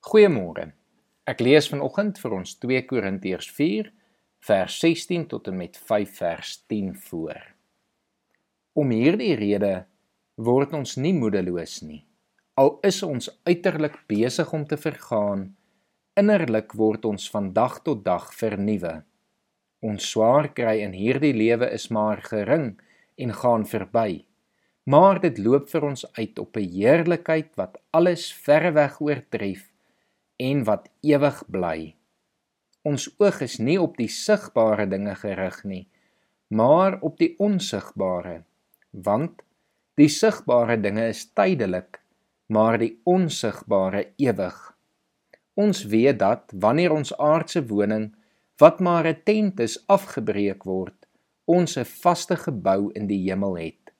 Goeiemôre. Ek lees vanoggend vir ons 2 Korintiërs 4 vers 16 tot en met 5 vers 10 voor. Om hierdie rede word ons nie moedeloos nie. Al is ons uiterlik besig om te vergaan, innerlik word ons van dag tot dag vernuwe. Ons swaar kry in hierdie lewe is maar gering en gaan verby maar dit loop vir ons uit op 'n heerlikheid wat alles verreweg oortref en wat ewig bly. Ons oog is nie op die sigbare dinge gerig nie, maar op die onsigbare, want die sigbare dinge is tydelik, maar die onsigbare ewig. Ons weet dat wanneer ons aardse woning, wat maar 'n tent is, afgebreek word, ons 'n vaste gebou in die hemel het.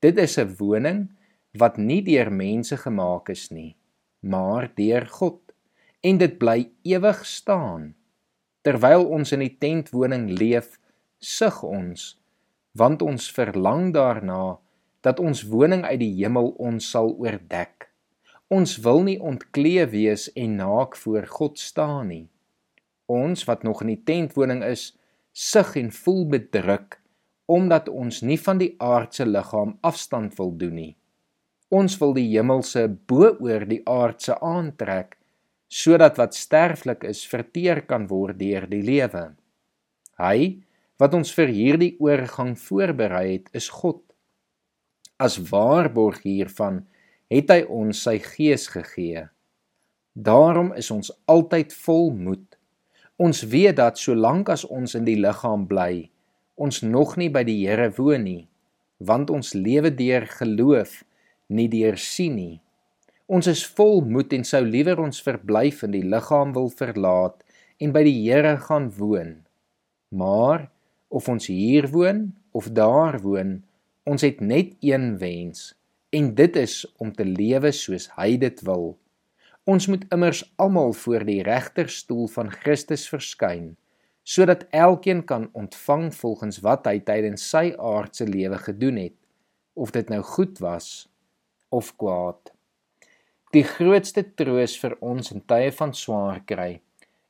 Dit is 'n woning wat nie deur mense gemaak is nie, maar deur God en dit bly ewig staan. Terwyl ons in die tentwoning leef, sug ons want ons verlang daarna dat ons woning uit die hemel ons sal oordek. Ons wil nie ontklee wees en naak voor God staan nie. Ons wat nog in die tentwoning is, sug en voel bedruk omdat ons nie van die aardse liggaam afstand wil doen nie. Ons wil die hemelse bo oor die aardse aantrek sodat wat sterflik is verteer kan word deur die lewe. Hy wat ons vir hierdie oorgang voorberei het, is God. As waarborg hiervan het hy ons sy gees gegee. Daarom is ons altyd vol moed. Ons weet dat solank as ons in die liggaam bly, ons nog nie by die Here woon nie, want ons lewe deur geloof, nie deur sien nie. Ons is vol moed en sou liewer ons verblyf in die liggaam wil verlaat en by die Here gaan woon. Maar of ons hier woon of daar woon, ons het net een wens en dit is om te lewe soos hy dit wil. Ons moet immers almal voor die regterstoel van Christus verskyn sodat elkeen kan ontvang volgens wat hy tydens sy aardse lewe gedoen het, of dit nou goed was of kwaad. Die grootste troos vir ons in tye van swaar kry,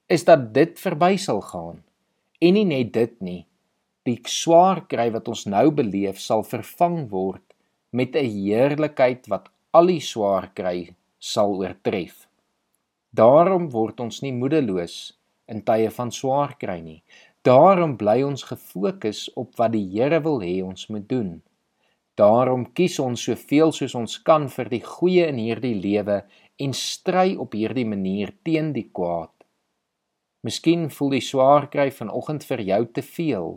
is dat dit verby sal gaan. En nie net dit nie, die swaar kry wat ons nou beleef sal vervang word met 'n heerlikheid wat al die swaar kry sal oortref. Daarom word ons nie moedeloos in tye van swaar kry nie. Daarom bly ons gefokus op wat die Here wil hê ons moet doen. Daarom kies ons soveel soos ons kan vir die goeie in hierdie lewe en stry op hierdie manier teen die kwaad. Miskien voel die swaar kry vanoggend vir jou te veel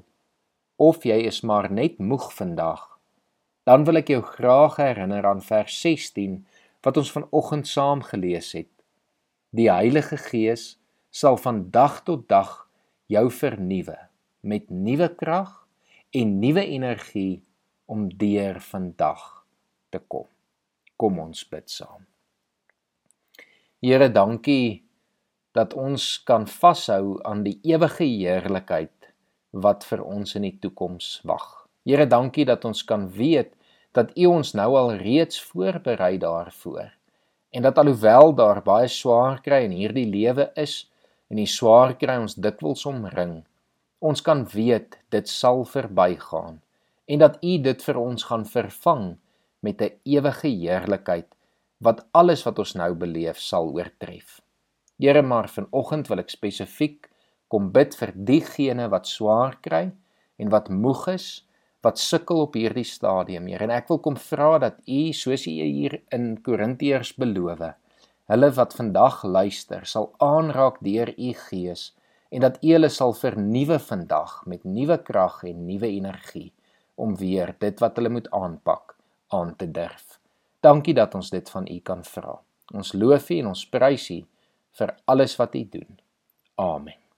of jy is maar net moeg vandag. Dan wil ek jou graag herinner aan vers 16 wat ons vanoggend saam gelees het. Die Heilige Gees sal van dag tot dag jou vernuwe met nuwe krag en nuwe energie om deur vandag te kom. Kom ons bid saam. Here, dankie dat ons kan vashou aan die ewige heerlikheid wat vir ons in die toekoms wag. Here, dankie dat ons kan weet dat U ons nou al reeds voorberei daarvoor en dat alhoewel daar baie swaar kry in hierdie lewe is, en die swaar kry ons dikwels omring, ons kan weet dit sal verbygaan en dat U dit vir ons gaan vervang met 'n ewige heerlikheid wat alles wat ons nou beleef sal oortref. Here, maar vanoggend wil ek spesifiek kom bid vir diegene wat swaar kry en wat moeg is, wat sukkel op hierdie stadium, Here, en ek wil kom vra dat U, soos U hier in Korintiërs beloof, hulle wat vandag luister sal aanraak deur u gees en dat u hulle sal vernuwe vandag met nuwe krag en nuwe energie om weer dit wat hulle moet aanpak aan te durf. Dankie dat ons dit van u kan vra. Ons loof u en ons prys u vir alles wat u doen. Amen.